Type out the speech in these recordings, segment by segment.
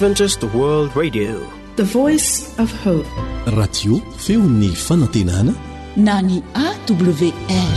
Adventist World Radio, the voice of hope. Radio feon'ny fanantenana na ny AWR.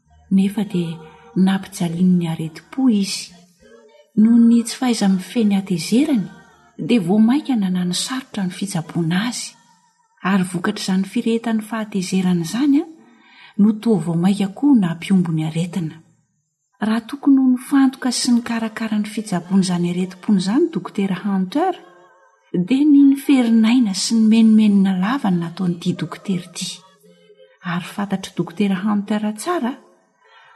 nefa dia nampijalian'ny aretim-po izy. Noho ny tsy fahaiza-mifehy ny hatezerany, dia vao mainka nanano sarotra ny fitsaboana azy, ary vokatr'izany firehetan'ny fahatezerany izany no toa vao mainka koa nampihombo ny aretina. Raha tokony ho nifantoka sy nikarakara ny fitsaboana izany aretim-pony izany Dokotera Hunter, Dia nino Ferin'aina sy nimenomenona lava ny nataon'ity dokotera ity. Ary fantatr'i Dokotera Hunter tsara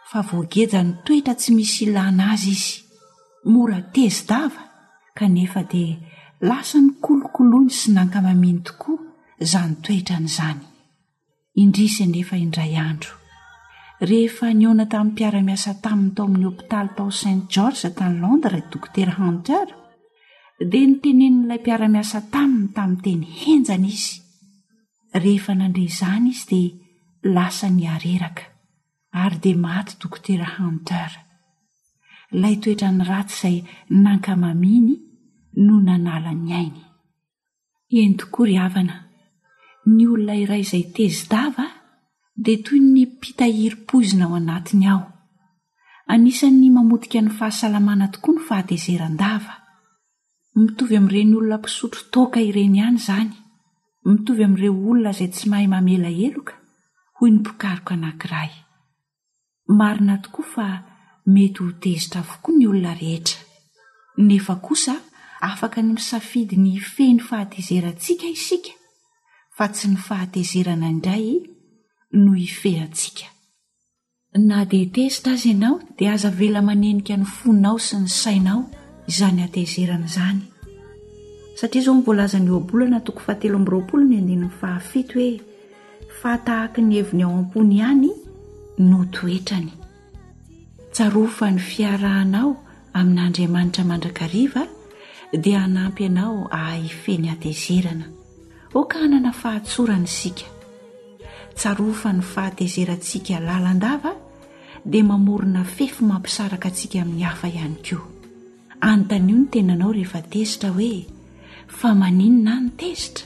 fa voagejan'ny toetra tsy misy ilàna azy izy, mora tezi-dava, kanefa dia lasa nikolokoloiny sy nankamamiany tokoa izany toetrany izany. Indrisy anefa indray andro, rehefa nihaona tamin'ny mpiara-miasa taminy tao amin'ny hopitaly tao Saint George tany Londres i Dokotera Hunter, dia nitenenin'ilay mpiara-miasa taminy tamin'ny teny henjana izy. Rehefa nandre izany izy dia lasa nihareraka, ary dia maty Dokotera Hunter. Ilay toetrany ratsy izay nankamamiany no nanala ny ainy. Eny tokoa ry havana, ny olona iray izay tezi-dava dia toy ny mpitahiry poizina ao anatiny ao. Anisan'ny mamotika ny fahasalamana tokoa ny fahatezeran-dava. Mitovy amin'ireny olona mpisotro toaka ireny ihany izany, mitovy amin'ireo olona izay tsy mahay mamela heloka, hoy ny mpikaroka anankiray. Marina tokoa fa mety ho tezitra avokoa ny olona rehetra. Nefa kosa afaka ny misafidy ny hifehy ny fahatezerantsika isika, fa tsy ny fahatezerana indray no hifehantsika. Na dia tezitra aza ianao dia aza avela manenika ny fonao sy ny sainao izany hatezerana izany. Satria izao ny voalazan'ny ohabolana toko fahatelo amby roapolo ny andininy fahafito hoe, fa tahaky ny heviny ao am-pony ihany no toetrany. Tsarovy fa ny fiarahanao amin'Andriamanitra mandrakariva dia hanampy anao hahahifehy ny hatezerana. Aoka hanana fahatsorana isika. Tsarovy fa ny fahatezerantsika lalandava dia mamorona fefy mampisaraka antsika amin'ny hafa ihany koa. Anontanio ny tenanao rehefa tezitra hoe, Fa maninona aho no tezitra?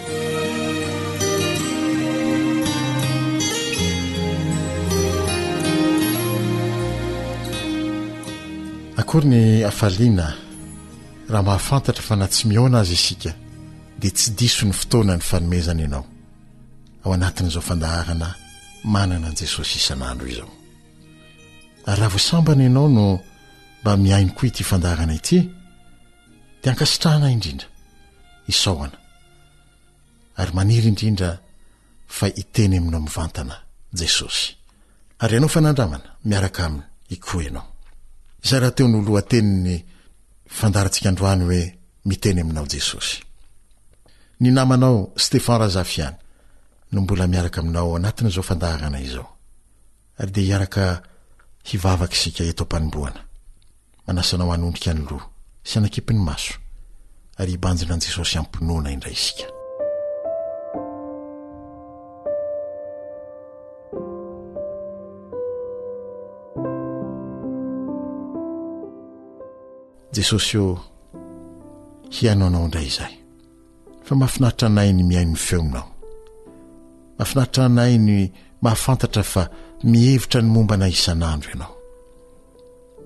Akory ny hafaliana raha mahafantatra fa na tsy mihaona aza isika dia tsy diso ny fotoana ny fanomezana ianao ao anatin'izao fandaharana manana an'i Jesosy isan'andro izao. Ary raha vao sambany ianao no mba mihaino koa ity fandaharana ity dia ankasitrahana indrindra. isaohana ary maniry indrindra fa hiteny aminao mivantana Jesosy ary ianao fanandramana miaraka aminy hikoa ianao. Izay raha teo no lohatenin'ny fandaharantsika androany hoe miteny aminao Jesosy. Ny namanao Stephan Razafiany no mbola miaraka aminao ao anatin'izao fandaharana izao. ary dia hiaraka hivavaka isika eto am-panombohana. Manasa anao hanondrika ny loha sy hanakipy ny maso ary hibanjina an'i Jesosy am-pinoana indray isika. Jesosy ô, hihaino anao indray izahay. Fa mahafinaritra anay ny mihaino ny feonao. Mahafinaritra anay ny mahafantatra fa mihevitra ny momba anay isan'andro ianao.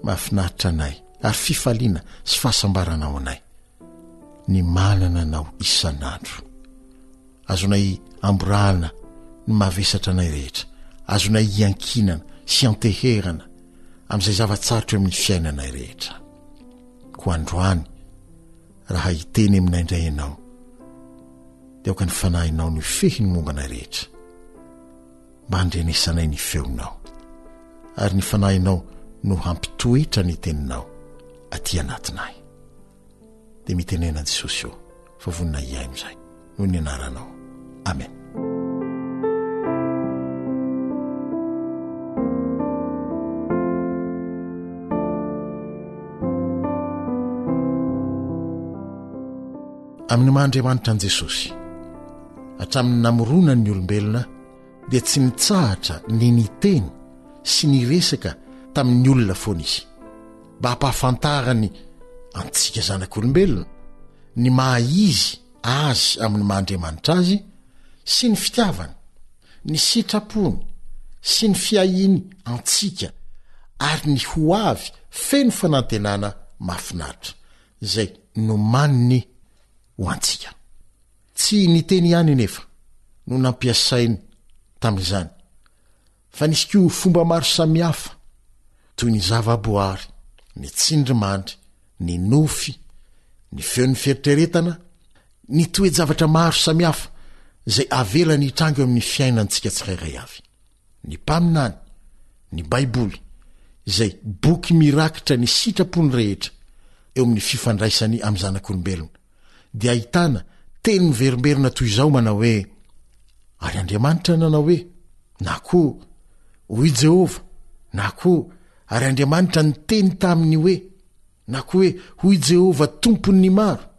Mahafinaritra anay ary fifaliana sy fahasambarana ho anay ny manana anao isan'andro. Azonay amborahana ny mavesatra anay rehetra. Azonay iankinana sy anteherana amin'izay zava-tsarotra eo amin'ny fiainanay rehetra. Koa androany Raha hiteny aminay indray ianao, dia aoka ny fanahinao no hifehy ny momba anay rehetra. Mba handrenesanay ny feonao, ary ny fanahinao no hampitoetra ny teninao aty anatinay. Dia mitenena an'i Jesosy eo fa vonona hihaino izay. noho ny anaranao amen amin'ny maha andriamanitra an'i jesosy hatramin'ny namoronany ny olombelona dia tsy mitsahatra ny niteny sy ny resaka tamin'ny olona foana izy mba hampahafantarany antsika zanak'olombelona ny maha izy Azy amin'ny maha Andriamanitra Azy sy ny fitiavany, ny sitrapony sy ny fiahiany antsika ary ny ho avy feno fanantenana mahafinaritra izay nomaniny ho antsika. Tsy ny teny ihany anefa no nampiasainy tamin'izany Fa nisy koa fomba maro samihafa, toy ny zavaboary, ny tsindrimandry, ny nofy, ny feon'ny fieritreretana, ny toe-javatra maro samihafa izay avelany hitranga eo amin'ny fiainantsika tsirairay avy. Ny Mpaminany, ny Baiboly, izay boky mirakitra ny sitrapony rehetra eo amin'ny fifandraisany amin'ny zanak'olombelona, dia ahitana teny miverimberina toy izao manao hoe ary Andriamanitra nanao hoe na koa hoy i Jehovah na koa ary Andriamanitra niteny tamin'ny hoe na koa hoe hoy i Jehovah tompon'ny maro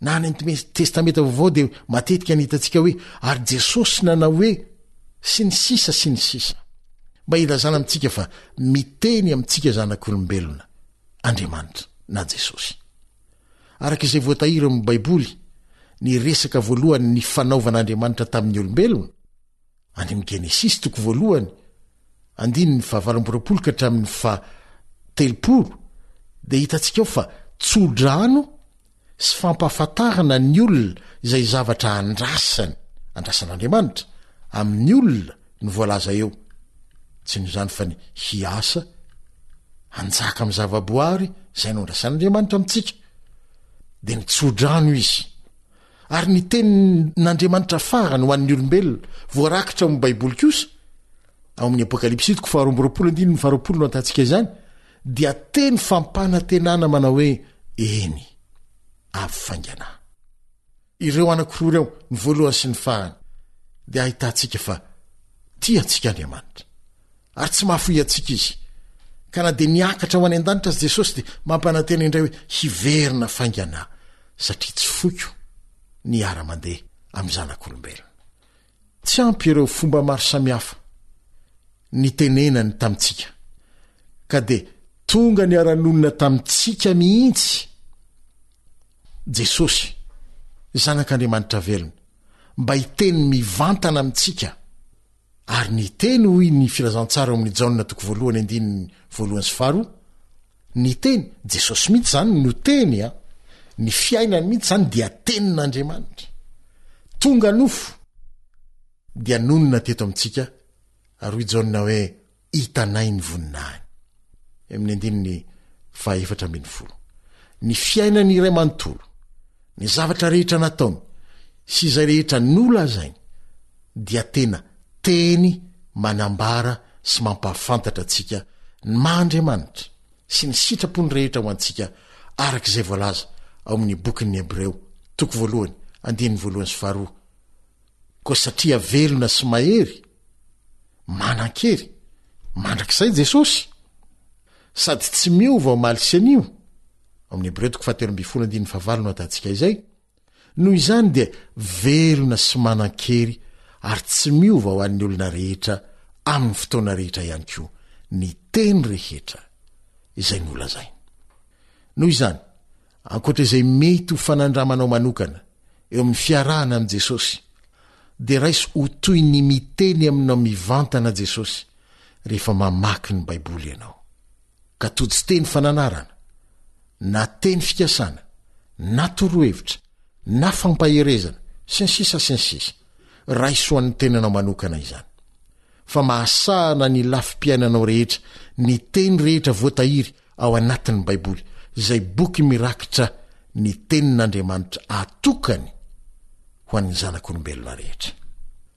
na any amin'ny testamenta vaovao dia matetika ny hitantsika hoe ary Jesosy nanao hoe sy ny sisa sy ny sisa mba hilazana amintsika fa miteny amintsika zanak'olombelona Andriamanitra na Jesosy Araka izay voatahiry ao amin'ny Baiboly, ny resaka voalohany nifanaovan'Andriamanitra tamin'ny olombelona, any amin'ny Genesisy, toko voalohany, andininy fahavalo amby roapolo ka hatramin'ny faha telopolo, dia hitantsika ao fa tso-drano sy fampahafantarana ny olona izay zavatra andrasany, andrasan'Andriamanitra, amin'ny olona, no voalaza eo, tsy noho izany fa ny hiasa hanjaka amin'ny zavaboary izay nondrasan'Andriamanitra amintsika, dia ny tsodrano izy. Ary ny tenin'Andriamanitra farany ho an'ny olombelona voarakitra ao amin'ny Baiboly kosa, ao amin'ny Apokalypsy toko faharoa amby roapolo andininy faharoapolo no antantsika izany, dia teny fampanantenana manao hoe eny, avy faingana. Ireo anankiroa ireo, ny voalohany sy ny fahany, dia ahitantsika fa tia antsika Andriamanitra, ary tsy mahafoy antsika izy. Ka na dia miakatra ho any an-danitra aza Jesosy, dia mampanantena indray hoe hiverina faingana, satria tsy foiko ny hiara-mandeha amin'ny zanak'olombelona. Tsy ampy ireo fomba maro samihafa nitenenany tamintsika, ka dia tonga niara-nonina tamintsika mihitsy Jesosy, Zanak'Andriamanitra velona, mba hiteny mivantana amintsika. Ary niteny, hoy ny Filazantsara ao amin'ny Jaona toko voalohany andininy voalohany sy faharoa, Ny Teny, Jesosy mihitsy izany no Teny a! Ny fiainany mihitsy izany dia Tenin'Andriamanitra. Tonga nofo dia nonina teto amintsika, ary hoy Jaona hoe, Hitanay ny voninahiny. Eo amin'ny andininy fahaefatra ambin'ny folo. Ny fiainany iray manontolo. Ny zavatra rehetra nataony sy izay rehetra nolazainy dia tena teny manambara sy mampahafantatra antsika ny maha Andriamanitra sy ny sitrapony rehetra ho antsika araka izay voalaza ao amin'ny bokin'ny Hebreo, toko voalohany, andininy voalohany sy faharoa. Koa satria velona sy mahery, manan-kery, mandrakizay Jesosy, sady tsy miova omaly sy anio, amin'ny Hebreo toko fahatelo ambin'ny folo andininy fahavalo no atantsika izay noho izany dia velona sy manan-kery ary tsy miova ho an'ny olona rehetra amin'ny fotoana rehetra ihany koa ny teny rehetra izay nolazainy noho izany ankoatra izay mety ho fanandramanao manokana eo amin'ny fiarahana amin'i jesosy dia raiso ho toy ny miteny aminao mivantana jesosy rehefa mamaky ny baiboly ianao ka toa tsy teny fananarana, na teny fikasana, na torohevitra, na fampaherezana, sy ny sisa sy ny sisa, raisoan'ny tenanao manokana izany. Fa mahasahana ny lafim-piainanao rehetra ny teny rehetra voatahiry ao anatin'ny Baiboly, izay boky mirakitra ny tenin'Andriamanitra atokany ho an'ny zanak'olombelona rehetra.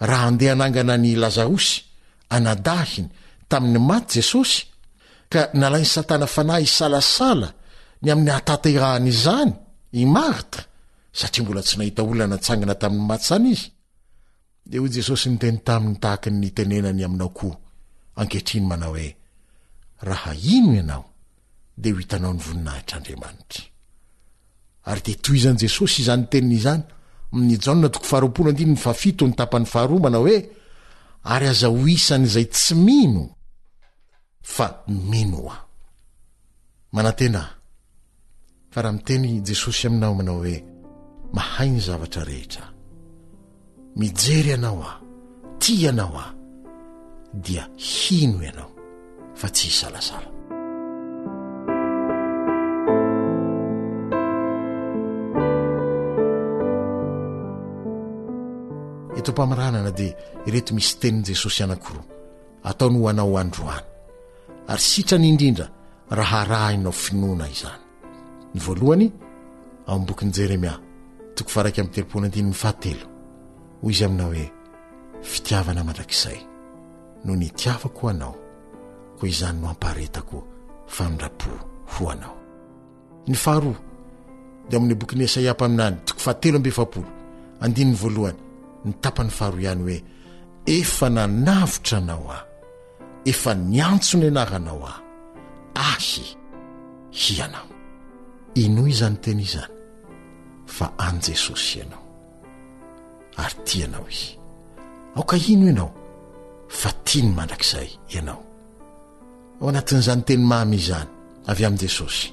Raha handeha hanangana an'i Lazarosy, anadahiny, tamin'ny maty Jesosy, ka nalain'i Satana fanahy hisalasala ny amin'ny hahatanterahany izany i Marta, satria mbola tsy nahita olona natsangana tamin'ny maty izany izy, dia hoy Jesosy niteny taminy tahaka ny nitenenany aminao koa ankehitriny manao hoe, Raha hino ianao, dia ho hitanao ny voninahitr'Andriamanitra. Ary dia tohizan'i Jesosy izany teniny izany amin'ny Jaona toko faharoapolo andininy fahafito ny tapany faharoa manao hoe ary aza ho isan'izay tsy mino fa mino aho. Manantena aho. Fa raha miteny Jesosy aminao manao hoe, Mahay ny zavatra rehetra Aho. Mijery Ianao Aho. Tia Ianao Aho. Dia hino Ianao fa tsy hisalasala. Eto am-pamaranana dia ireto misy tenin'i Jesosy anankiroa, ataony ho anao androany. Ary sitrany indrindra Raha arahinao finoana izany. Ny voalohany, ao amin'ny bokin'i Jeremia, toko faharaika amin'ny telopolo andininy fahatelo. Hoy izy aminao hoe, fitiavana mandrakizay no nitiavako anao, koa izany no ampaharetako famindra-po ho anao. Ny faharoa, dia ao amin'ny bokin'i Esaia mpaminany, toko fahatelo amby efapolo, andininy voalohany, ny tapany faharoa ihany hoe, efa nanavotra anao aho, efa niantso ny anaranao aho ahy hianao inoa izany teny izany fa any jesosy ianao ary tianao izy aoka hino ianao fa tia ny mandrakizay ianao ao anatin'izany teny mamy izany avy amin'i jesosy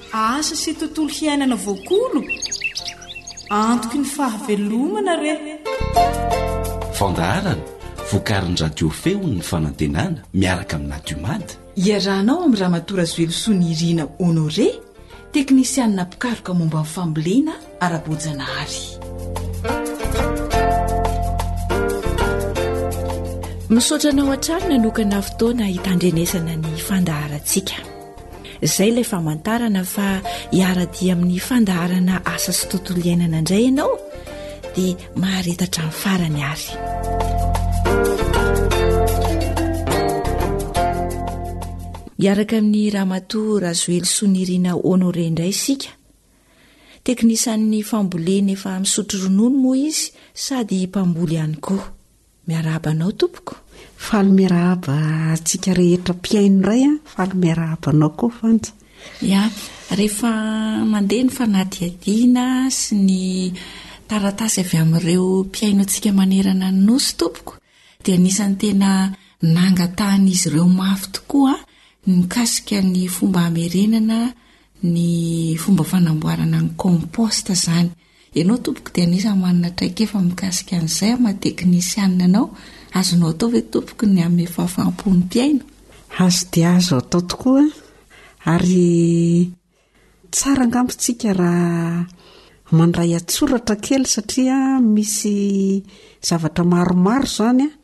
Asa sy tontolo hiainana voakolo, antoky ny fahavelomana re! Fandaharana vokarin'ny Radio Feon'ny Fanantenana miaraka amin'ny Natiomad. Iarahanao amin'i Ramatoa Razoelosoa Nirina Honoré, teknisianina mpikaroka momba ny fambolena ara-boajanahary. Misaotra anao hatrany nanokana fotoana hitandrenesana ny fandaharantsika. Izay ilay famantarana fa hiara-dia amin'ny fandaharana asa sy tontolo iainana indray ianao dia maharetatra ny farany ary. Miaraka amin'ny Ramatoa Razoely Sonirina Honore indray isika Teknisan'ny fambolena efa misotro ronono moa izy sady mpamboly ihany koa. Miarahaba anao tompoko. Faly miarahaba antsika rehetra mpihaino indray an! Faly miarahaba anao koa Fanja. Ya, rehefa mandeha ny fanadihadiana sy ny taratasy avy amin'ireo mpihaino antsika manerana ny Nosy tompoko dia anisan'ny tena nangatahan'izy ireo mafy tokoa ny mikasika ny fomba hamerenana ny fomba fanamboarana ny compost izany. Ianao tompoko dia anisan'ny manana traikefa mikasika an'izay amin'ny maha teknisianina anao, azonao atao ve tompoko ny hanome fahafaham-po ny mpihaino? Azo dia azo atao tokoa ary tsara angamba isika raha mandray an-tsoratra kely satria misy zavatra maromaro izany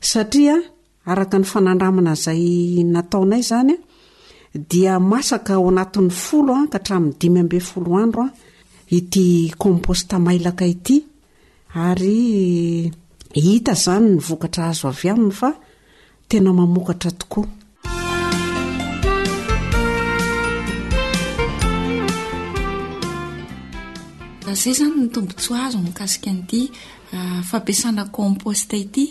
Satria araka ny fanandramana izay nataonay izany dia masaka ao anatin'ny folo ka hatramin'ny dimy ambin'ny folo andro ity compost mailaka ity ary hita izany ny vokatra azo avy aminy fa tena mamokatra tokoa. Izay izany ny tombontsoa azo mikasika an'ity ah, fampiasana komposta ity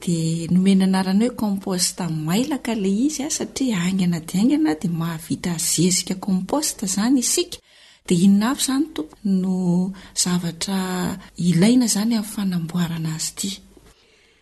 dia nomena anarana hoe komposta mailaka ilay izy ah, satria aingana dia aingana dia mahavita zezika komposta izany isika dia inona avy izany tompo no zavatra ilaina izany amin'ny fanamboarana azy ity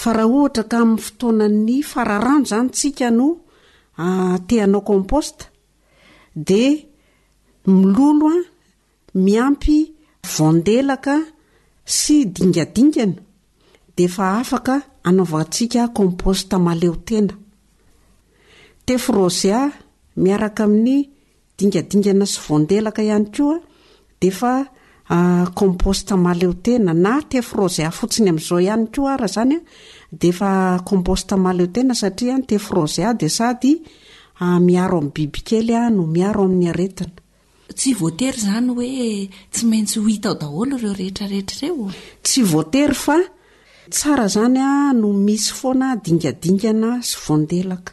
Fa raha ohatra ka amin'ny fotoanan'ny fararano izany tsika no te hanao compost dia milolo miampy voandelaka sy dingadingana dia efa afaka anaovantsika compost mahaleo tena. Tefy Rose A, miaraka amin'ny dingadingana sy voandelaka ihany koa dia efa compost mahaleotena na tefrozea fotsiny amin'izao ihany koa ara izany dia efa compost mahaleotena satria ny tefrozea dia sady miaro amin'ny bibikely no miaro amin'ny aretina Tsy voatery izany hoe tsy maintsy ho hita ao daholo ireo rehetra rehetra ireo? Tsy voatery fa tsara izany no misy foana dingadingana sy voandelaka.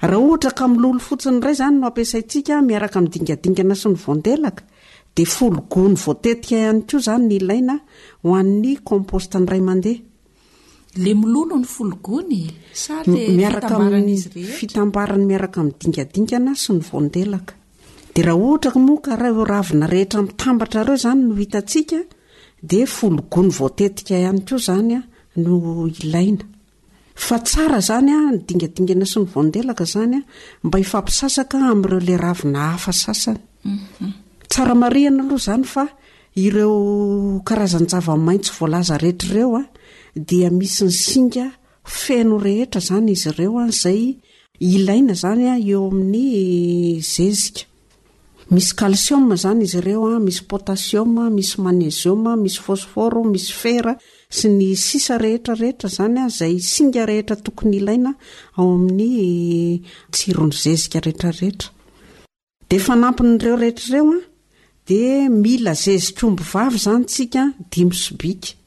Raha ohatra ka mololo fotsiny iray izany no ampiasaintsika miaraka amin'ny dingadingana sy ny voandelaka, dia folo gony voatetika ihany koa izany no ilaina ho an'ny compost indray mandeha. Ilay mololo ny folo gony sa ilay fitambaran'izy rehetra? Fitambarany miaraka amin'ny dingadingana sy ny voandelaka. Dia raha ohatra moa ka ireo ravina rehetra mitambatra ireo izany no hitantsika dia folo gony voatetika ihany koa izany no ilaina. Fa tsara izany ny dingadingana sy ny voandelaka izany mba hifampisasaka amin'ireo leravina hafa sasany. Tsara marihina aloha izany fa ireo karazan-java-maitso voalaza rehetra ireo dia misy ny singa feno rehetra izany izy ireo izay ilaina izany eo amin'ny zezika. Misy kalsioma izany izy ireo, misy potasioma, misy manezioma, misy fosforo, misy fera, sy ny sisa rehetra rehetra izany izay singa rehetra tokony ilaina ao amin'ny tsiron'ny zezika rehetra rehetra. Dia fanampin'ireo rehetra ireo dia mila zezik'omby vavy izany isika dimy sobika.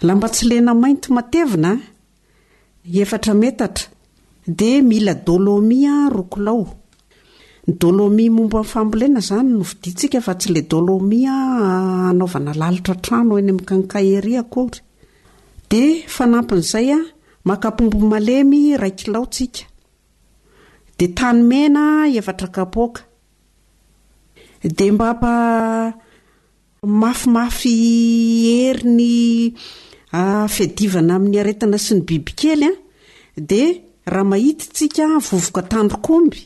Lamba tsy lena mainty matevina efatra metatra dia mila dôlômy roa kilao. Ny dôlômy momba ny fambolena izany no vidintsika fa tsy ilay dôlômy hanaovana lalitra trano eny amin'ny quincaillerie akory. Dia fanampin'izay maka pombo malemy iray kilao tsika. Dia tany mena efatra kapoaka. Dia mba Mafimafy hery ny fiadivana amin'ny aretina sy ny bibikely dia raha mahita isika vovoka tandrok'omby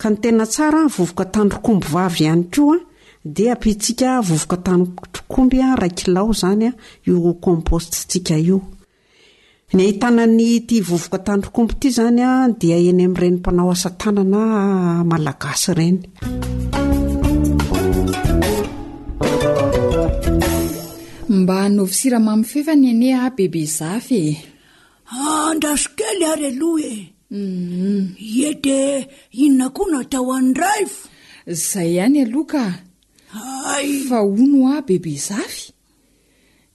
ka ny tena tsara vovoka tandrok'omby vavy ihany koa dia ampiantsika vovoka tandrok'omby iray kilao izany io compost ntsika io. Ny ahitana an' ity vovoka tandrok'omby ity izany dia eny amin' ireny mpanao asa tanana malagasy ireny. Mba hanaovy siramamy f'efa nene aho bebe zafy e. Andraso kely ary aloha e. Ie de inona koa no atao an'i Raivo? Zay ihany aloha ka. Hay! Fa hono ho'a bebe zafy?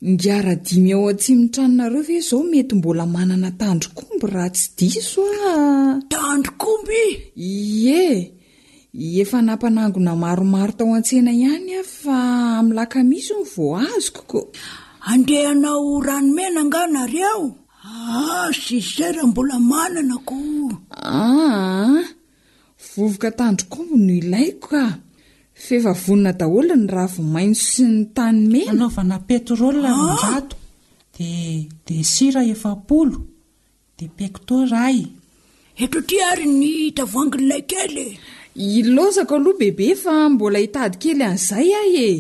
Ny gara dimy ao atsimon'ny tranonareo ve izao mety mbola manana tandrok'omby raha tsy diso aho? Tandrok'omby? Ie, efa nampanangona maromaro tao an-tsena ihany aho fa amin'ny lakamisy no vao azoko ko. Andeha hanao ranomena angaha nareo? Ah, sincère mbola manana ko. Ah, Vovoka tandrok'omby no ilaiko ka! F'efa vonona daholo ny ravi-maitso sy ny tany mena. Hanaovana pétrole roanjato, dia dia sira efapolo, dia pecto iray. Eto aty ary ny tavoahangilay kely e! Ilaozako aloha bebe fa mbola hitady kely an'izay aho e!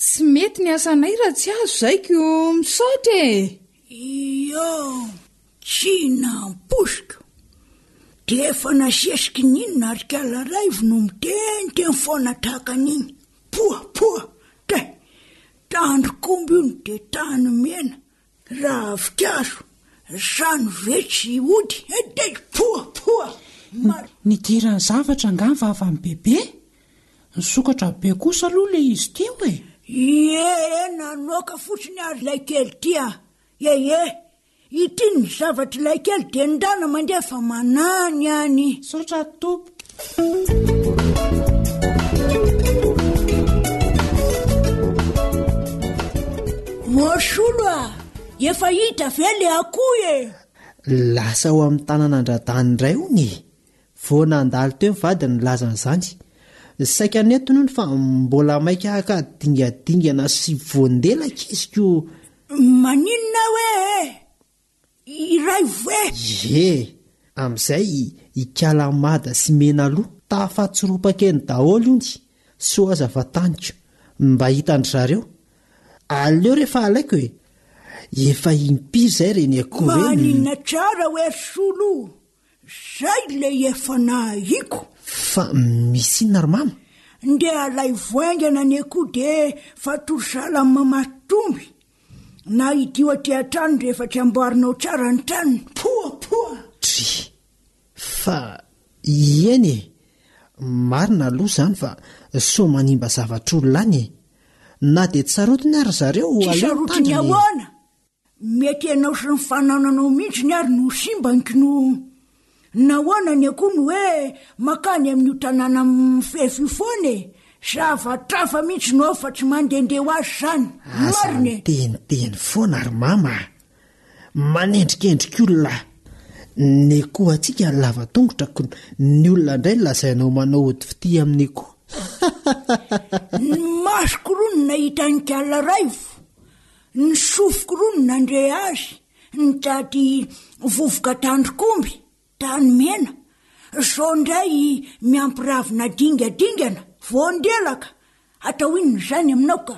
Tsy mety ny asanay raha tsy azo zay ko! Misaotra e! Ioo! Tsy nampoiziko. Dia efa nasesiky ny inona ary kala raivo no miteniteny foana tahaka an'iny. Poa! Poa! Te! Tandrok'omby hono dia tany mena, ravin-kazo, izany ve tsy ody e! Te! Poa! Poa! Mar. Nidiran'ny zavatra angaha ny vavan'i Bebe? Nisokatra be kosa aloha ilay izy teo e! Ie e! Nanoaka fotsiny ary ilay kely ity a! Ie ie! Ity ny zavatra ilay kely dia ndana mandeha fa manahy ny any. Saotra Moasolo a! Efa hita ve le akoho e? Lasa ao amin'ny tanan'Andradany indray hono e! Vao nandalo teo ny vadiny nilaza an'izany. Saika nentiny hono fa mbola maika haka dingadingana sy voandelaka izy koa. Maninona hoe iray voe? Ie, amin'izay i Kalamada sy Menaloha tafatsoropaka eny daholo hono. Soa aza fa taniko ny mba hitan-dry zareo. Aleo re fa alaiko e! Efa impiry izay re ny akoho ve no. Maninona tsara hoe solo? Zay lay efa nahahiko. Fa misy inona ry mama? Ndeha alaivo haingana anie koa de fa tory sahala amin'ny mamatomby na hidio aty an-tranony rehefa tsy amboarinao tsara ny tranony. Poa poa! Dry! Fa ieny e! Marina aloha zany fa sao manimba zavatr'olona any e! Na de tsy sarotiny ary zareo aleo ny tanjona e! Tsy sarotiny ahoana? Mety ianao sy ny fanananao mihitsy ary no ho simba ny kinoa. Nahoana anie koa no hoe makany amin'io tanàna mifefy io foana e? Zavatra hafa mihitsy no ao fa tsy mandehandeha ho azy izany. Marina e! Aza miteniteny foana ry mama a! Manendrikendrika olona ny kohantsika ny lavatongotra ko ny olona indray lazainao manao ody fitia amin'ny ko. Ny masoko roa no nahita an'i Kala Raivo. Ny sofiko roa no nandre azy, nitady vovoka tandrok'omby, tany mena, zao ndray miampy ravina dingadingana, voandelaka, atao inona izany aminao ka?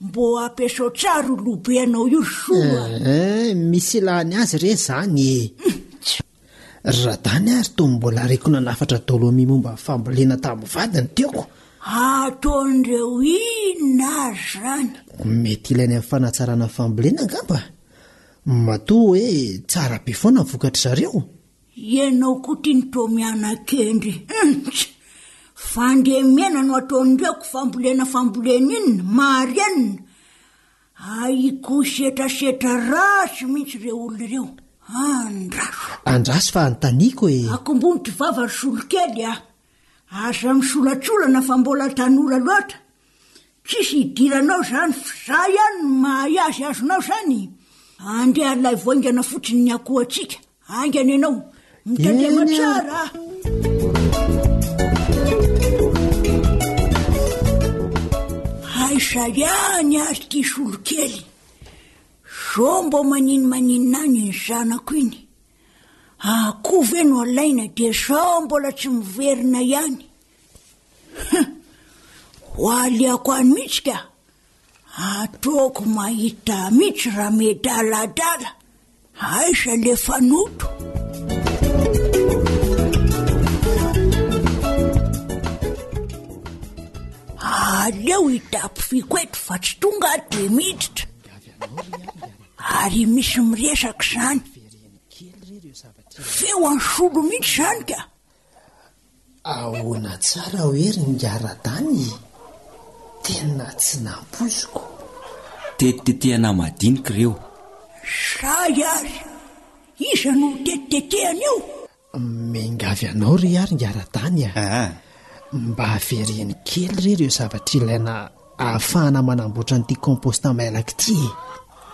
Mbô ampiasao tsara io lobe anao io ry Soa a! Eh eh, misy ilany azy re zany e! Ry Radany a, ry Tom mbola reko nanafatra Dolomi momba ny fambolena tamin'ny vadiny teoko. Ataon'ireo inona ary izany? Mety ilainy amin'ny fanatsarana ny fambolena angamba? Matoa hoe tsara be foana ny vokatr'i zareo? Ianao koa ity ny Tom hianakendry. Ntch! Fandemena no ataon'ireo ko fambolena fambolena inona? Marianina! Ahiko setrasetra ratsy mintsy reo olona ireo. Andraso. Andraso fa antaniko e. Akombonitry vava ry solokely a. Aza misolatrolana fa mbola tanora loatra. Tsisy hidiranao zany fa za ihany no mahay azy azonao zany. Andeha alaivo aingana fotsiny ny akoho antsika. Haingana ianao, mitandrema tsara ah! Aiza ihany ary ity solokely? Zao mbo manino maninona any ny zanako iny. Akoho ve no alaina dia zao mbola tsy miverina ihany. Hum! Ho alihako any mihitsy ka! Ataoko mahita mitsy ra miadaladala aiza le fanoto. Aleo hitapofiko eto fa tsy tonga aho dia miditra ary misy miresaka izany. Feo an'ny solo mihitsy izany ka. Ahoana tsara aho ery ingahy Radany e! Tena tsy nampoiziko. Tetitetehana madinika ireo. Sahy ary! Iza no ho tetitetehana eo? Miangavy anao re ary ingahy Radany a! Mba avereno kely re ireo zavatra ilaina ahafahana manamboatra an'ity compost mailaka ity e!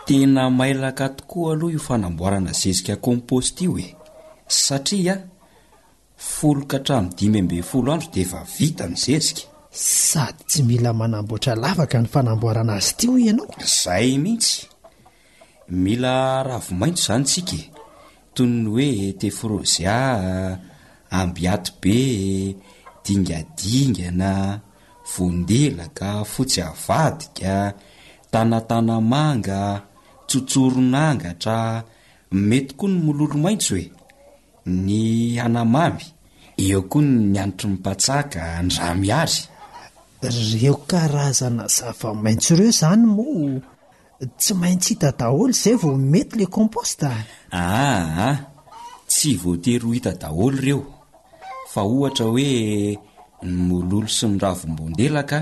Tena mailaka tokoa aloha io fanamboarana zezika compost io e! Satria folo ka hatramin'ny dimy ambin'ny folo andro dia efa vita ny zezika. Sady tsy mila manamboatra lavaka ny fanamboarana azy ity hoy ianao? Izay mihitsy. Mila ravi-maitso izany isika e. Toy ny hoe tefrozia, ambiaty-be, dingadingana, voandelaka, fotsy avadika, tanatanamanga, tsotsoron'angatra, mety koa ny mololo maitso e. Ny anamamy, eo koa ny anitry ny patsaka, ny rà miazy. Ireo karazana zava-maitso ireo izany moa tsy maintsy hita daholo izay vao mety ilay compost a? Aa, tsy voatery ho hita daholo ireo, fa ohatra hoe ny mololo sy ny ravim-boandelaka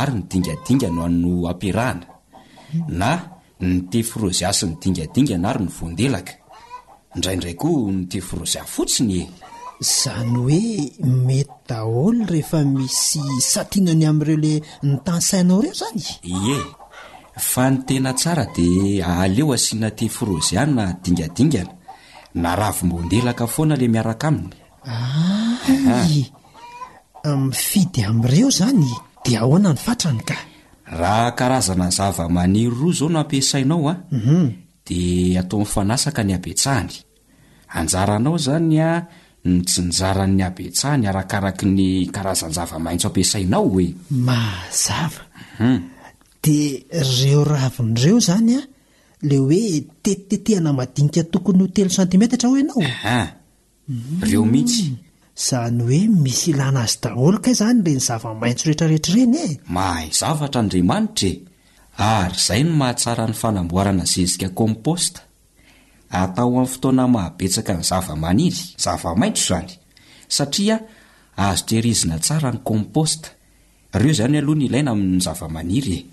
ary ny dingadinga no ampiarahana, na Ny thé frozia sy ny dingadingana ary ny voandelaka. Indraindray koa ny thé frozia fotsiny e! Zany hoe mety daholo rehefa misy satinany amin'ireo le nitansainao reo zany? Ie, fa ny tena tsara dia aleo asiana thé frozia na dingadingana na ravim-boandelaka foana le miaraka aminy. Ay! Mifidy amin'ireo zany dia ahoana ny fatrany ka? Raha karazana zava-maniry roa izao no ampiasainao a, dia atao mifanasaka ny habetsahany. Anjaranao izany a ny tsinjaran'ny habetsahany arakaraky ny karazan-java-maitso ampiasainao e. Mazava. Dia ireo raviny ireo izany a, ilay hoe tetitetehana madinika tokony ho telo santimetatra hoy ianao? reo mitsy. Zany hoe misy ilana azy daholo kay zany ireny zava-maintso retraretra ireny e! Mahay zavatra Andriamanitra e! Ary izay no mahatsara ny fanamboarana zezika compost. Atao amin'ny fotoana mahabetsaka ny zava-maniry, zava-maintso izany, satria azo tehirizina tsara ny compost. Reo izany aloha ny ilaina amin'ny zava-maniry e!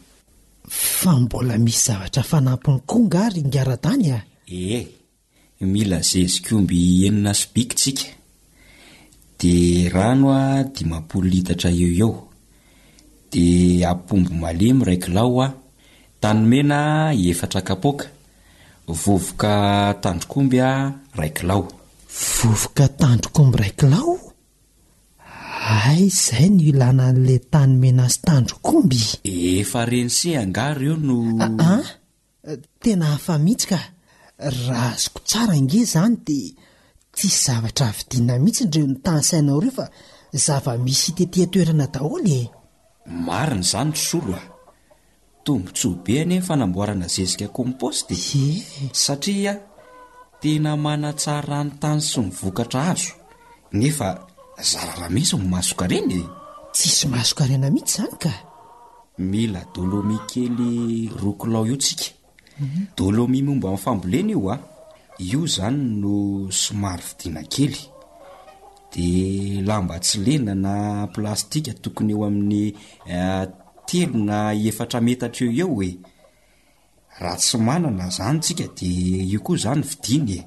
Fa mbola misy zavatra fanampiny koa nga ry Ingaradany a? Ee. Mila zezikomby enina sobiky tsika. Dia rano a dimampolo litatra eo eo. Dia apombo malemy iray kilao a, tanimena efatra kapoaka, vovoka tandrok'omby a iray kilao. Vovoka tandrok'omby iray kilao? Hay izay no ilana an'ilay tanimena sy tandrok'omby. Efa reny se angaha ireo no. Aa. Tena hafa mihitsy ka! Raha azoko tsara ange izany dia tsisy zavatra havidiana mihitsy ireo notany sainao ireo fa zava-misy hita ety an-toerana daholo e! Marina izany ry Solo a! Tombontsoa be anie ny fanamboarana zezika compost e! Satria tena manatsara ny tany sy ny vokatra azo nefa zara raha misy ny mason-karena e! Tsisy mason-karena mihitsy izany ka! Mila dolomie kely roa kilao eo tsika. Dolomie momba amin'ny fambolena io a. Io izany no somary vidiana kely. Dia lamba tsy lena na plastika tokony eo amin'ny eh, telo na efatra metatra eo ho eo e. Raha tsy manana zany tsika de io koa zany vidiny e!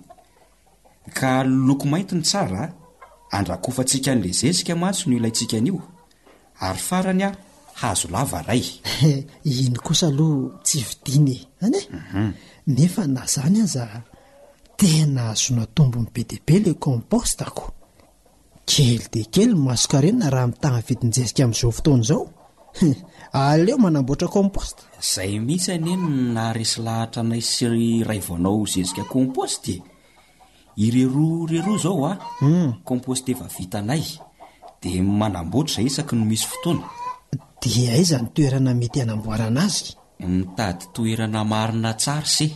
Ka loko mainty no tsara a! Andrakofantsika an'le zezika mantsy no ilaintsika an'io! Ary farany a, hazo lava ray! Iny kosa aloha tsy vidiny e! An e! Nefa na zany aza tena azona tombony be dia be le compost ko! Kely dia kely ny masonkarena raha mitaha vidin-jezika amin'izao fotoana izao. Aleo manamboatra compost. Zay mihitsy anie no naharesy lahatra anay sy ry Raivoanao zezika compost e! Ireroa ireroa izao hoa, hmm. compost efa vitanay, dia manamboatra isaky ny misy fotoana. Dia aiza ny toerana mety hanamboarana azy? Mitady toerana marina tsara se.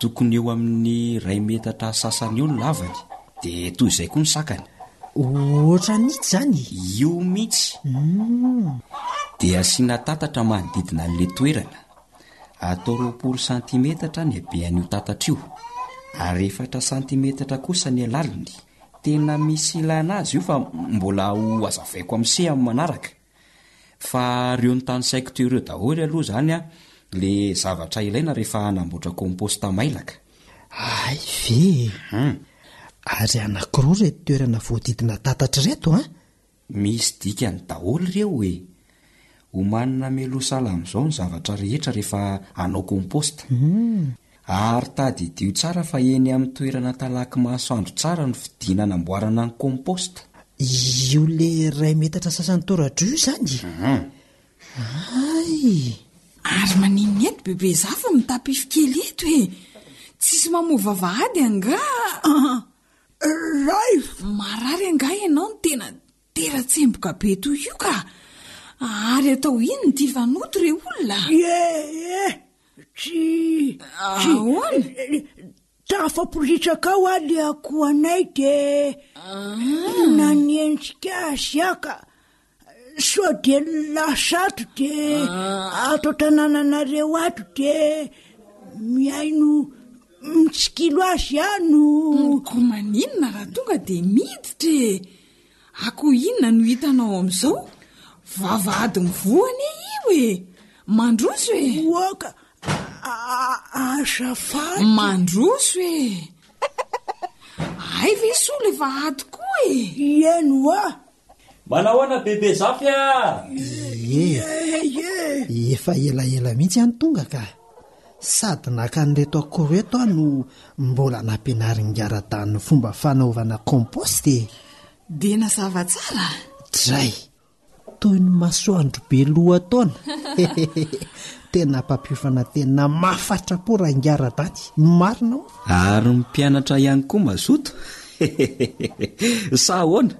Tokony eo amin'ny ray metatra sasany eo ny lavany, dia toy izay koa ny sakany. Ohatran'itsy izany e. Io mihitsy. Hmm. Dia asiana tatatra manodidina an'ilay toerana. Atao roapolo santimetatra ny habean'io tatatra io, ary efatra santimetatra kosa ny halaliny. Tena misy ilana azy io fa mbola ho hazavaiko amin'ny se amin'ny manaraka. Fa reo notanisaiko teo reo daholy aloha zany an le zavatra ilaina rehefa hanamboatra compost mailaka. Hay ve e! Hum. Ary anankiroa reto toerana voadidina tatatra reto an! Misy dikany daholy reo e! Omanina meloa salama zao ny zavatra rehetra rehefa hanao compost. Hum. Ary tadidio tsara fa eny amin'ny toerana talaky masoandro tsara no fidinana amboarana ny compost. Io le iray metatra sasany toradroa io zany e? Hay! Ary maninona eto bebe Zafy mitapify kely eto e? Tsisy mamoa vavahady angaha? Life! Marary angaha ianao no tena Tera tsemboka be toy io ka! Ary atao inona ity fanoto re olona? Ee! Tsy... Ahoana? Tafaporitsaka ao aho le akohanay de... Ah. Nanenjika azy aho ka. Sao de lasa ato de ah. ato an-tanànanareo ato de mihaino mitsikilo azy aho no... Koa maninona raha tonga de miditra e? Akoho inona no hitanao amin'izao? Vavahady mivoha anie io e! Mandroso e! Oaka! Azafady! Mandroso e! Hay ve soa ilay vahady koa e! Ieny oa! Manao ahoana bebe Zafy a! Ie! Ie! Efa elaela mihitsy aho no tonga ka! Sady naka an'ireto akoho ireto aho no mbola nampianarin'i Ngara-Dan ny fomba fanaovana compost e! Dia nazava tsara? Dray! Toy ny masoandro be lohataona! Tena mpampiofana tena mafatrapo raha i Ngara-Dan e! Marina hono! Ary mpianatra ihany koa mazoto? Sa ahoana?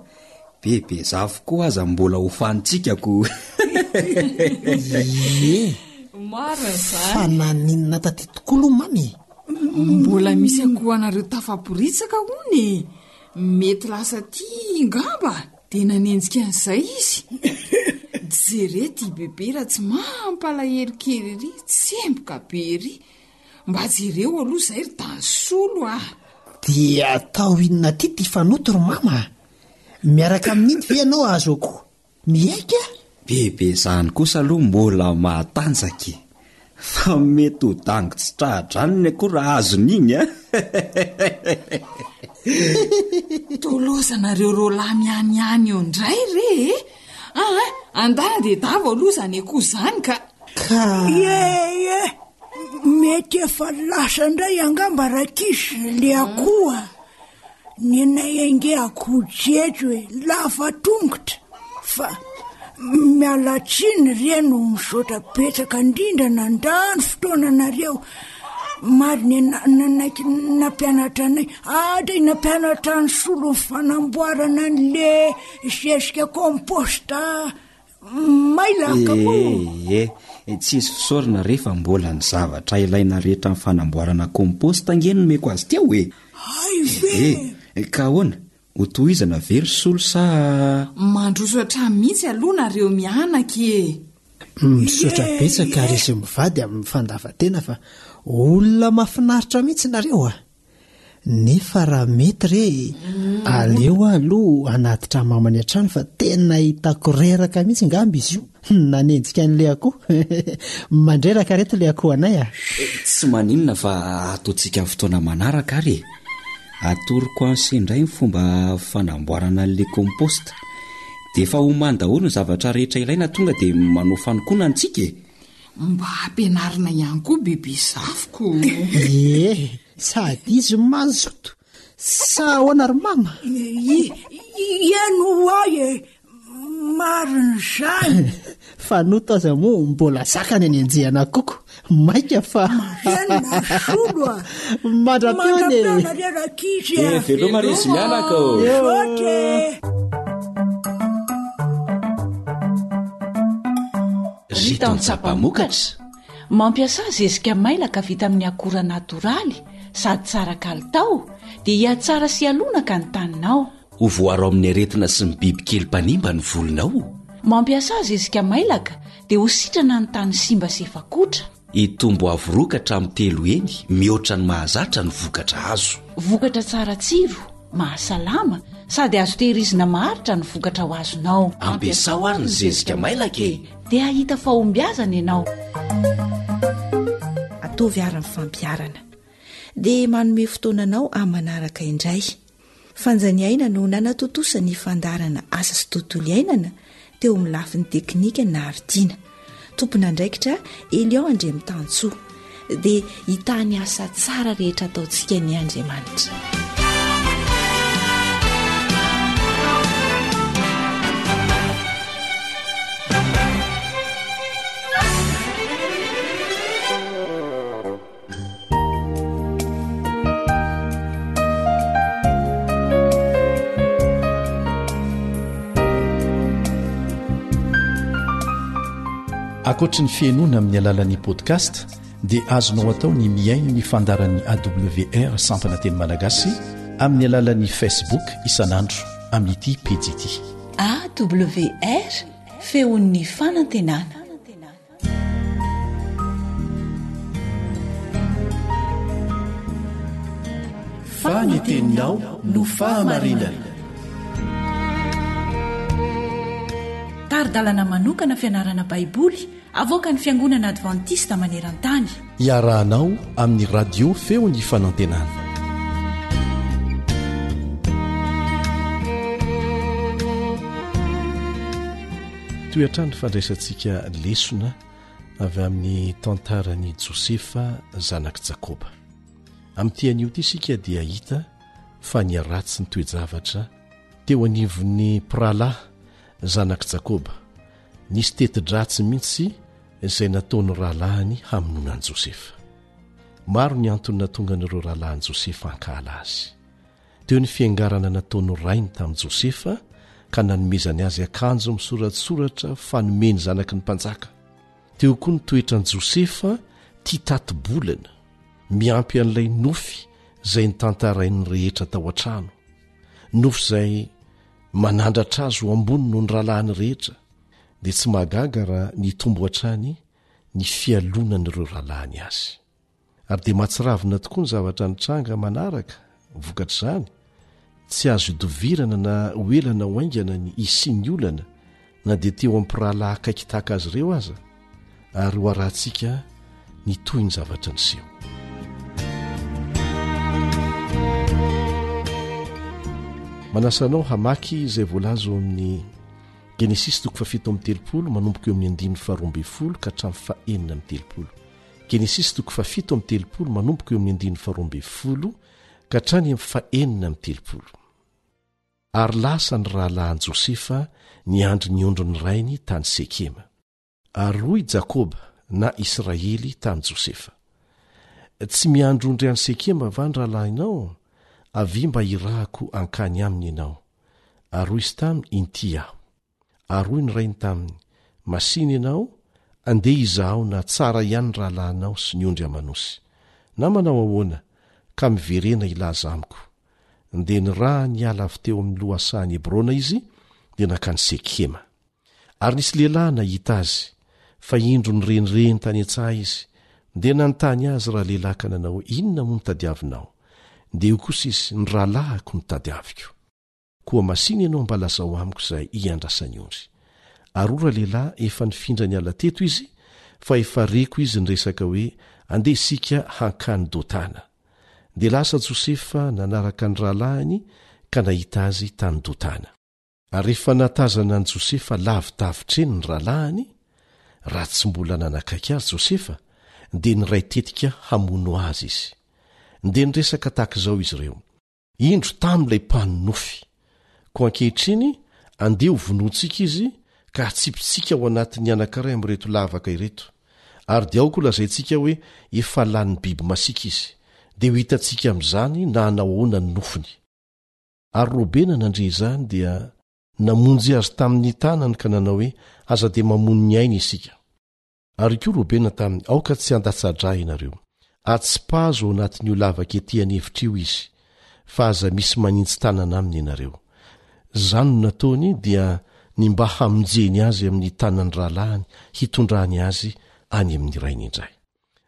Be bezafy koa aza mbola ho fanintsika ko. Ie. Marina izany. Fa naninona taty tokoa aloha mamy e? Mbola misy ankohanareo tafaporitsaka hono e. Mety lasa aty ngamba dia nanenjika an'izay izy. Jereo ity bebe raha tsy mampalahelo kely ery, tsemboka be ery. Mba jereo aloha izay ry Dasolo ah! Dia atao inona aty ity fanoto ry mama a? Miaraka amin'iny ve ianao azo akoho? Miaiky a! Bebe izany kosa aloha mbola matanjaka e! Fa mety ho dangy tsy tra-dranony akory raha azony iny a! Tolozanareo roalahy mianiany eo indray re e! Aa, andà dia davo aloha izany akoho izany ka! Ka! Ie! Ie! Mety efa lasa indray angamba rakis le akoha ny anay ange akoho jejo e lava tongotra fa miala tsiny re no misaotra betsaka indrindra nandrano fotoana anareo marina nanaiky nampianatra anay adray nampianatra ny solon'ny fanamboarana an'le zezika composta ee eh, tsisy fisaorana re fa mbola ny zavatra ilaina rehetra ny fanamboarana komposta nge nomeko azy teo e ee eh, ka ahoana ho tohizana ve ry solo sa mandroso hatramin'ny mihitsy aloha nareo mianaka e misaotra betsaka ary izy mivady amin'ny fandavatena fa olona mafinaritra mihitsy nareo a ah. Nefa raha mety re e, aleo aho aloha hanatitra an'i mama any an-trano fa tena hitako reraka mihitsy ngamba izy io nanenjika an'i le akoho. Mandreraka reto le akoho anay a! Tsy maninona fa atontsika amin'ny fotoana manaraka ary e! Atoroko an'se indray ny fomba fanamboarana an'le compost. Dia efa homany daholo ny zavatra rehetra ilaina tonga dia manao fanokona antsika e! Mba ampianarina ihany koa biby zafiko Ie, sady izy no mazoto Sa ahoana ry mama? Ianao ahy e, marina izany. Fanoto aza moa mbola zakany any anjehana koko. Maika fa. Marina masolo a. Mandra-peo anie. Mandra-peo anareo rankizy a. Dia veloma ry izy mianaka o. Misaotra e. Riton Tsapamokatra, Mampiasa zezika mailaka vita amin'ny akora natoraly sady tsara kalitao dia hihatsara sy hialona ka ny taninao. Ho voaro amin'ny aretina sy ny bibikely mpanimba ny volonao. Mampiasa zezika mailaka dia ho sitrana ny tany simba sy efa kotra. Hitombo avo roa ka hatramin'ny telo heny mihoatra ny mahazatra ny vokatra azo. Vokatra tsara tsiro, mahasalama sady azo tehirizina maharitra ny vokatra ho azonao. Ampiasao ary ny zezika mailaka e! Dia hahita fahombiazana ianao. Ataovy ary ny fampiharana. Dia manome fotoana anao hamanaraka indray. Fanjaniaina no nanatontosa ny fandaharana asa sy tontolo iainana teo amin'ny lafiny teknika Naharitina. Tompon'andraikitra Elion Andriamitansoa. Dia hitaha ny asa tsara rehetra ataontsika anie Andriamanitra. ankoatry ny fihainoana amin'ny alalan'ny podcast dia azonao atao ny mihaino ny fandaran'ny awr sampana teny malagasy amin'ny alalan'ny facebook isan'andro amin'ity pejy ity awr feon'ny fanantenana fa ny teninao no fahamarinana tari-dalana manokana fianarana baiboly avoaka ny fiangonana advantista maneran-tany iarahanao amin'ny radio feo ny fanantenana Toy hatrany ny fandraisantsika lesona avy amin'ny tantaran'i Josefa zanak'i Jakoba. Amin'ity anio ity isika dia hita fa niharatsy ny toe-javatra teo anivon'ny mpirahalahy zanak'i Jakoba. Nisy teti-dratsy mihitsy izay nataon'ny rahalahiny hamonoana an'i Josefa. Maro ny antony nahatonga an'ireo rahalahin'i Josefa hankahala azy. Teo ny fiangarana nataon'ny rainy tamin'i Josefa ka nanomezany azy akanjo misoratsoratra fanome ny zanaky ny mpanjaka. Teo koa ny toetran'i Josefa tia tati-bolana, miampy an'ilay nofy izay notantarain'ny rehetra tao an-trano, nofy izay manandratra azy ho ambony noho ny rahalahiny rehetra, dia tsy mahagaga raha nitombo hatrany ny fialonan'ireo rahalahiny azy. Ary dia mahatsiravina tokoa ny zavatra nitranga manaraka vokatr'izany, tsy azo idovirana na ho ela na ho haingana ny hisian'ny olana na dia teo amin'ny mpirahalahy akaiky tahaka azy ireo aza, ary ho arahantsika ny tohin'ny zavatra niseho. Manasa anao hamaky izay voalaza ao amin'ny Genesisy toko fahafito amby telopolo manomboka eo amin'ny andininy faharoa ambin'ny folo ka hatramin'ny fahenina amby telopolo. Genesisy toko fahafito amby telopolo manomboka eo amin'ny andininy faharoa ambin'ny folo ka hatrany amin'ny fahenina amby telopolo. Ary lasa ny rahalahin'i Josefa niandry ny ondrin'ny rainy tany Sekema. Ary hoy Jakoba, na Israely, tamin'i Josefa, Tsy miandry ondry any Sekema va ny rahalahinao? Avia mba hirahako hankany aminy ianao. Ary hoy izy taminy, Inty aho. Ary hoy ny rainy taminy, Masìna ianao, andeha hizahao na tsara ihany ny rahalahinao sy ny ondry aman'osy. Na manao ahoana, ka miverena hilaza amiko. Dia niraha niala avy teo amin'ny lohasahan'i Hebrona izy, dia nankany Sekema. Ary nisy lehilahy nahita azy, fa indro nirenireny tany an-tsaha izy, dia nanontany azy ralehilahy ka nanao hoe, Inona moa no tadiavinao? Dia hoy kosa izy, Ny rahalahiko no tadiaviko. Koa masìna ianao mba lazao amiko izay iandrasan'i ondry. Aroa ralehilahy efa nifindra niala teto izy fa efa reko izy niresaka hoe andeha isika hankany Dotana. Dia lasa Josefa nanaraka ny rahalahiny ka nahita azy tany Dotana. Ary efa nahatazana an'i Josefa lavidavitra eny ny rahalahiny, raha tsy mbola nanakaiky azy Josefa dia niray tetika hamono azy izy. Dia niresaka tahaka izao izy ireo, Indro tamy ilay mpanonofy. Koa ankehitriny, andeha ho vonointsika izy ka hatsipitsika ao anatin'ny anankiray amin'ireto lavaka ireto, ary dia aoka holazaintsika hoe efa lanin'ny biby masiaka izy, dia ho hitantsika amin'izany na hanao ahoana ny nofiny. Ary Robena nandre izany dia namonjy azy tamin'ny tanany ka nanao hoe, Aza dia mamono ny ainy isika. Ary koa Robena taminy, Aoka tsy handatsa-dra ianareo. Atsipazo ao anatin'io lavaka ety an'efitra io izy, fa aza misy maninji-tanana aminy ianareo. Izany no nataony, dia ny mba hamonjeny azy amin'ny tanan'ny rahalahiny, hitondrany azy any amin'ny rainy indray.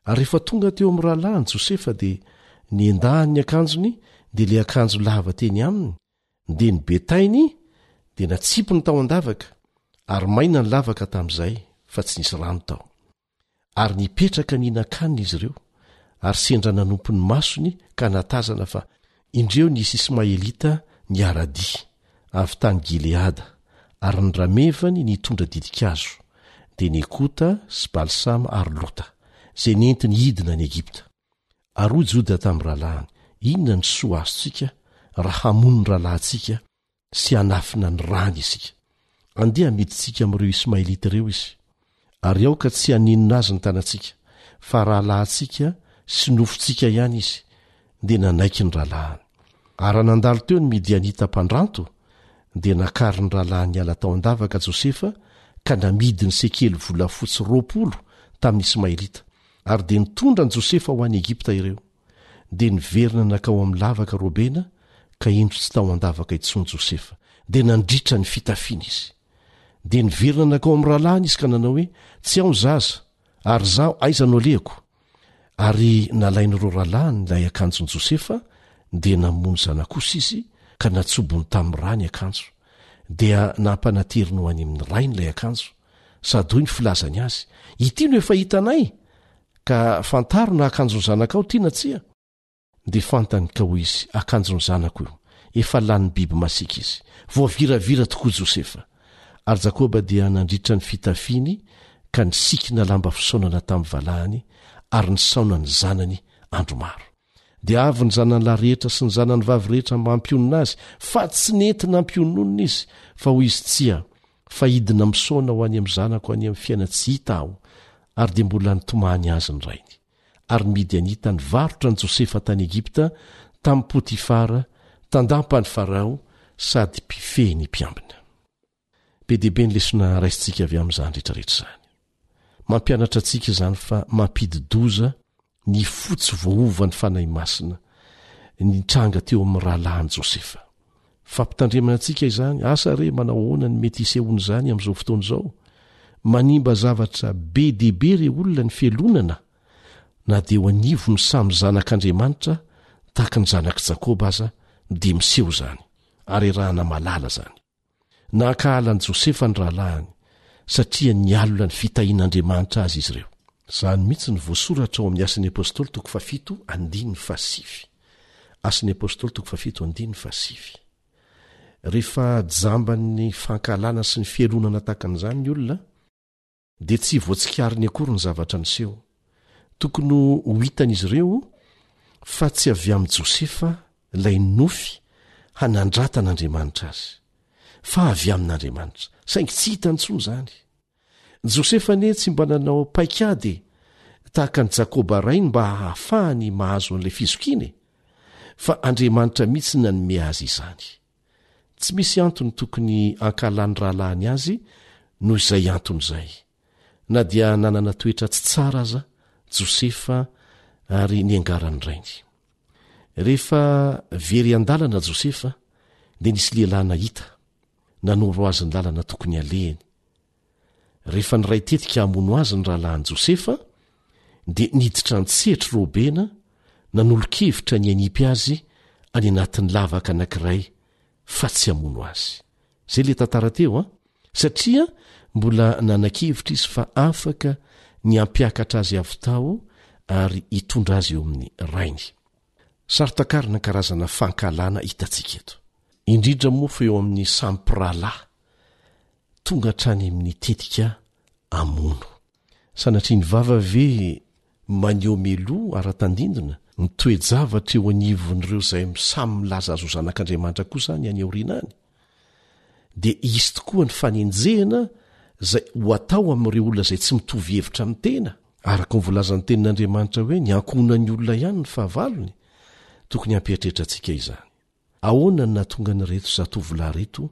Ary rehefa tonga teo amin'ny rahalahiny Josefa, dia nendahany ny akanjony, dia ilay akanjo lava teny aminy, Dia ny betainy dia natsipiny tao an-davaka, ary maina ny lavaka tamin'izay, fa tsy nisy rano tao. Ary nipetraka nihinan-kanina izy ireo, ary sendra nanompo ny masony ka nahatazana fa indreo nisy Ismaelita niara-dia, avy tany Gileada, ary ny ramevany nitondra ditin-kazo, dia Nekota sy Balsama ary Lota, izay nentiny hidina any Egypta. Ary hoy Joda tamin'ny rahalahiny, Inona ny soa azontsika raha hamono ny rahalahintsika sy hanafina ny rany isika? Andeha hamidintsika amin'ireo Ismaelita ireo izy, ary aoka tsy haninona azy ny tanantsika, fa rahalahintsika sy nofontsika ihany izy. Dia nanaiky ny rahalahiny. Ary raha nandalo teo ny Midianita mpandranto, dia nakarin'ny rahalahy niala tao an-davaka Josefa ka namidy ny sekely volafotsy roapolo tamin'ny Ismaelita, Ary dia nitondra an'i Josefa ho any Egypta ireo. Dia niverina nankao amin'ny lavaka Robena, ka indro tsy tao an-davaka intsony Josefa. Dia nandritra ny fitafiany izy. Dia niverina nankao amin'ny rahalahiny izy ka nanao hoe, Tsy ao ny zaza, ary izaho aiza no alehako? Ary nalain'ireo rahalahiny ilay akanjon'i Josefa, dia namono zanak'osy izy, ka natsobony tamin'ny rà ny akanjo. Dia nampanateriny ho any amin'ny rainy ilay akanjo, sady hoy ny filazany azy, Ity no efa hitanay, ka fantaro na akanjon'ny zanakao ity na tsia. Dia fantany ka hoy izy, Akanjon'ny zanako io, efa lanin'ny biby masiaka izy. Voaviravira tokoa i Josefa. Ary Jakoba dia nandritra ny fitafiany ka nisikina lamba fisaonana tamin'ny valahany, ary nisaona ny zanany andro maro. Dia avy ny zanany lahy rehetra sy ny zanany vavy rehetra mba hampionona azy, fa tsy nentina ampiononina izy, fa hoy izy, Tsia, Fa hidina misaona ho any amin'ny zanako any amin'ny fiainan-tsy hita aho, ary dia mbola nitomany azy ny rainy. Ary ny Midianita nivarotra an'i Josefa tany Egypta tamin'i Potifara, tandampan'i Farao sady mpifehy ny mpiambina. Be dia be ny lesona raisintsika avy amin'izany rehetra rehetra izany. Mampianatra antsika izany fa mampidi-doza ny fo tsy voaovan'ny Fanahy Masina nitranga teo amin'ny rahalahin'i Joseph. Fampitandremana antsika izany, asa re manao ahoana ny mety hisehoan'izany amin'izao fotoana izao? Manimba zavatra be dia be ireo olona ny fialonana, na dia eo anivon'ny samy zanak'Andriamanitra tahaka ny zanak'i Jakoba aza dia miseho izany, ary arahana malala izany. Nankahala an'i Josefa ny rahalahiny, satria nialona ny fitahian'Andriamanitra azy izy ireo. Izany mihitsy no voasoratra ao amin'ny Asan'ny Apostoly toko fahafito andininy fahasivy. Asan'ny Apostoly toko fahafito andininy fahasivy. Rehefa jamban'ny fankahalana sy ny fialonana tahaka an'izany ny olona, dia tsy voatsikariny akory ny zavatra niseho. Tokony ho hitan'izy ireo fa tsy avy amin'i Josefa ilay nofy hanandratan'Andriamanitra azy, fa avy amin'Andriamanitra, saingy tsy hitany intsony izany. Josefa anie tsy mba nanao paikady tahaka an'i Jakoba rainy mba hahafahany mahazo an'ilay fizokiana e! fa Andriamanitra mihitsy nanome azy izany. Tsy misy antony tokony hankahalan'ny rahalahiny azy noho izay antony izay. Na dia nanana toetra tsy tsara aza Josefa ary niangaran'ny rainy. Rehefa very an-dalana Josefa, dia nisy lehilahy nahita, nanoro azy ny lalana tokony halehany. Rehefa niray tetika hamono azy ny rahalahin'i Josefa, dia niditra an-tsehatra i Robena nanolo-kevitra ny hanipy azy any anatin'ny lavaka anankiray fa tsy hamono azy. Izay ilay tantara teo an! Satria mbola nanan-kevitra izy fa afaka ny hampiakatra azy avy tao ary hitondra azy eo amin'ny rainy. Saro-takarina ny karazana fankahalana hitantsika eto, indrindra moa fa eo amin'ny samy mpirahalahy. tonga hatrany amin'ny tetika hamono. Sanatria ny vava ve maneho mialoha ara-tandindona ny toe-javatra eo anivon'ireo izay samy milaza azy ho zanak'Andriamanitra kosa any any aoriana any? Dia hisy tokoa ny fanenjehana izay ho atao amin'ireo olona izay tsy mitovy hevitra amin'ny tena. Araka ny voalazan'ny Tenin'Andriamanitra hoe ny ankohonan'ny olona ihany ny fahavalony, tokony hampieritreritra antsika izany. Ahoana no nahatonga an'ireto zatovolahy ireto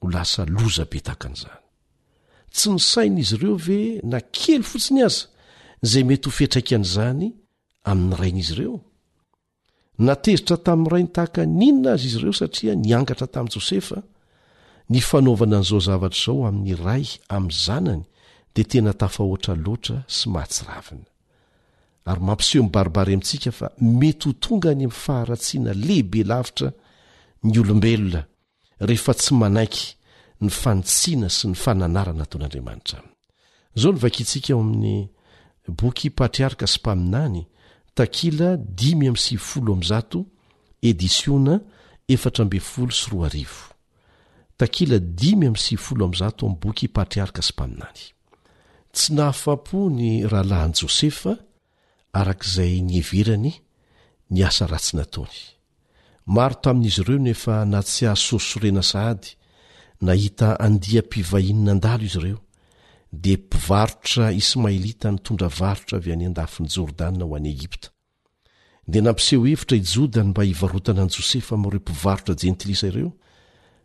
ho lasa loza be tahaka an'izany? Tsy nisain'izy ireo ve na kely fotsiny aza izay mety ho fiantraikan'izany amin'ny rain'izy ireo? Natezitra tamin'ny rainy tahaka ny inona aza izy ireo satria niangatra tamin'i Josefa? Ny fanaovana an'izao zavatra izao amin'ny ray amin'ny zanany dia tena tafahoatra loatra sy mahatsiravina. ary mampiseho mibaribary amintsika fa mety ho tonga any amin'ny faharatsiana lehibe lavitra ny olombelona rehefa tsy manaiky ny fanitsiana sy ny fananarana nataon'Andriamanitra aminy. Izao no vakintsika ao amin'ny boky Patriarka sy Mpaminany, takila dimy amby sivifolo amby zato, edisiona efatra ambin'ny folo sy roa arivo. Takila dimy amby sivifolo amby zato amin'ny boky Patriarka sy Mpaminany. Tsy nahafapo ny rahalahin'i Josefa araka izay niheverany ny asa ratsy nataony. Maro tamin'izy ireo no efa nahatsiaro sorisorena sahady nahita andiam-pivahiny nandalo izy ireo, dia mpivarotra ismaelita nitondra varotra avy any an-dafin'i Jordana ho any Egipta. Dia nampiseho hevitra i Joda ny mba hivarotana an'i Josefa amin'ireo mpivarotra jentilisa ireo,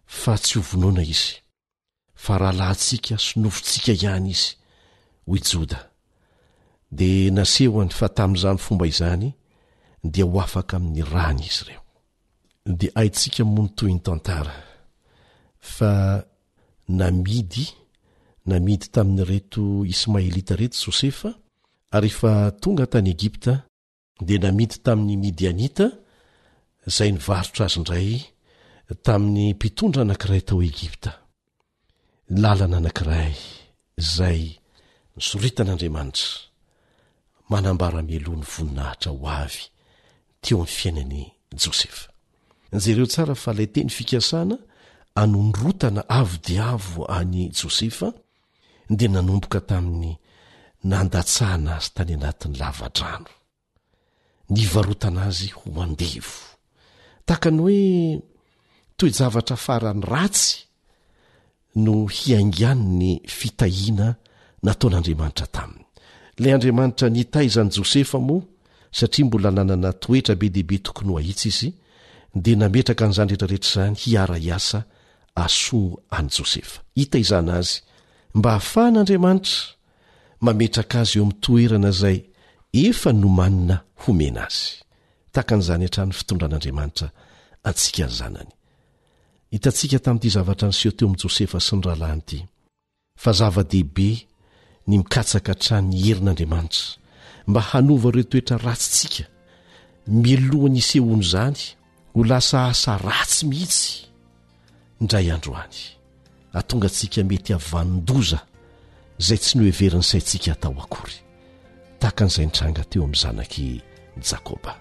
fa tsy hovonoina izy. fa rahalahintsika sy nofontsika ihany izy, hoy Joda. Dia nasehony fa tamin'izany fomba izany dia ho afaka amin'ny rany izy ireo. Dia haintsika moa ny tohin'ny tantara, fa namidy, namidy tamin'ireto Ismaelita ireto Josefa, ary efa tonga tany Egypta dia namidy tamin'ny Midianita, izay nivarotra azy indray tamin'ny mpitondra anankiray tao Egypta. Lalana anankiray izay nisoritan'Andriamanitra manambara mialoha ny voninahitra ho avy teo amin'ny fiainan'i Josefa. Jereo tsara fa ilay teny fikasana hanondrotana avo dia avo an'i Josefa dia nanomboka tamin'ny nandatsahana azy tany anatin'ny lavadrano, nivarotana azy ho andevo, tahaka ny hoe toe-javatra farany ratsy no hiaingan'ny fitahiana nataon'Andriamanitra taminy. Ilay Andriamanitra nitaiza an'i Josefa moa, satria mbola nanana toetra be dia be tokony ho ahitsy izy, dia nametraka an'izany rehetra rehetra izany hiara-hiasa Asor an'i Josefa. Hitaizana azy, mba hahafahan'Andriamanitra mametraka azy eo amin'ny toerana izay efa nomanina homena azy. Tahaka an'izany hatrany ny fitondran'Andriamanitra antsika zanany. Hitantsika tamin'ity zavatra niseho teo amin'i Josefa sy ny rahalahiny ity. Fa zava-dehibe ny mikatsaka hatrany herin'Andriamanitra mba hanova ireo toetra ratsintsika mialohan'ny hisehoan'izany ho lasa asa ratsy mihitsy indray andro any, hahatonga antsika mety havanon-doza izay tsy noheverin'ny saintsika hatao akory. tahaka an'izay nitranga teo amin'ny zanak'i Jakoba.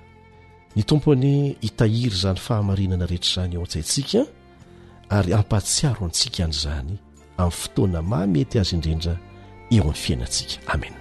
Ny Tompo anie hitahiry izany fahamarinana rehetra izany ao an-tsaintsika ary hampahatsiaro antsika an'izany amin'ny fotoana maha mety azy indrindra eo amin'ny fiainantsika. Amena.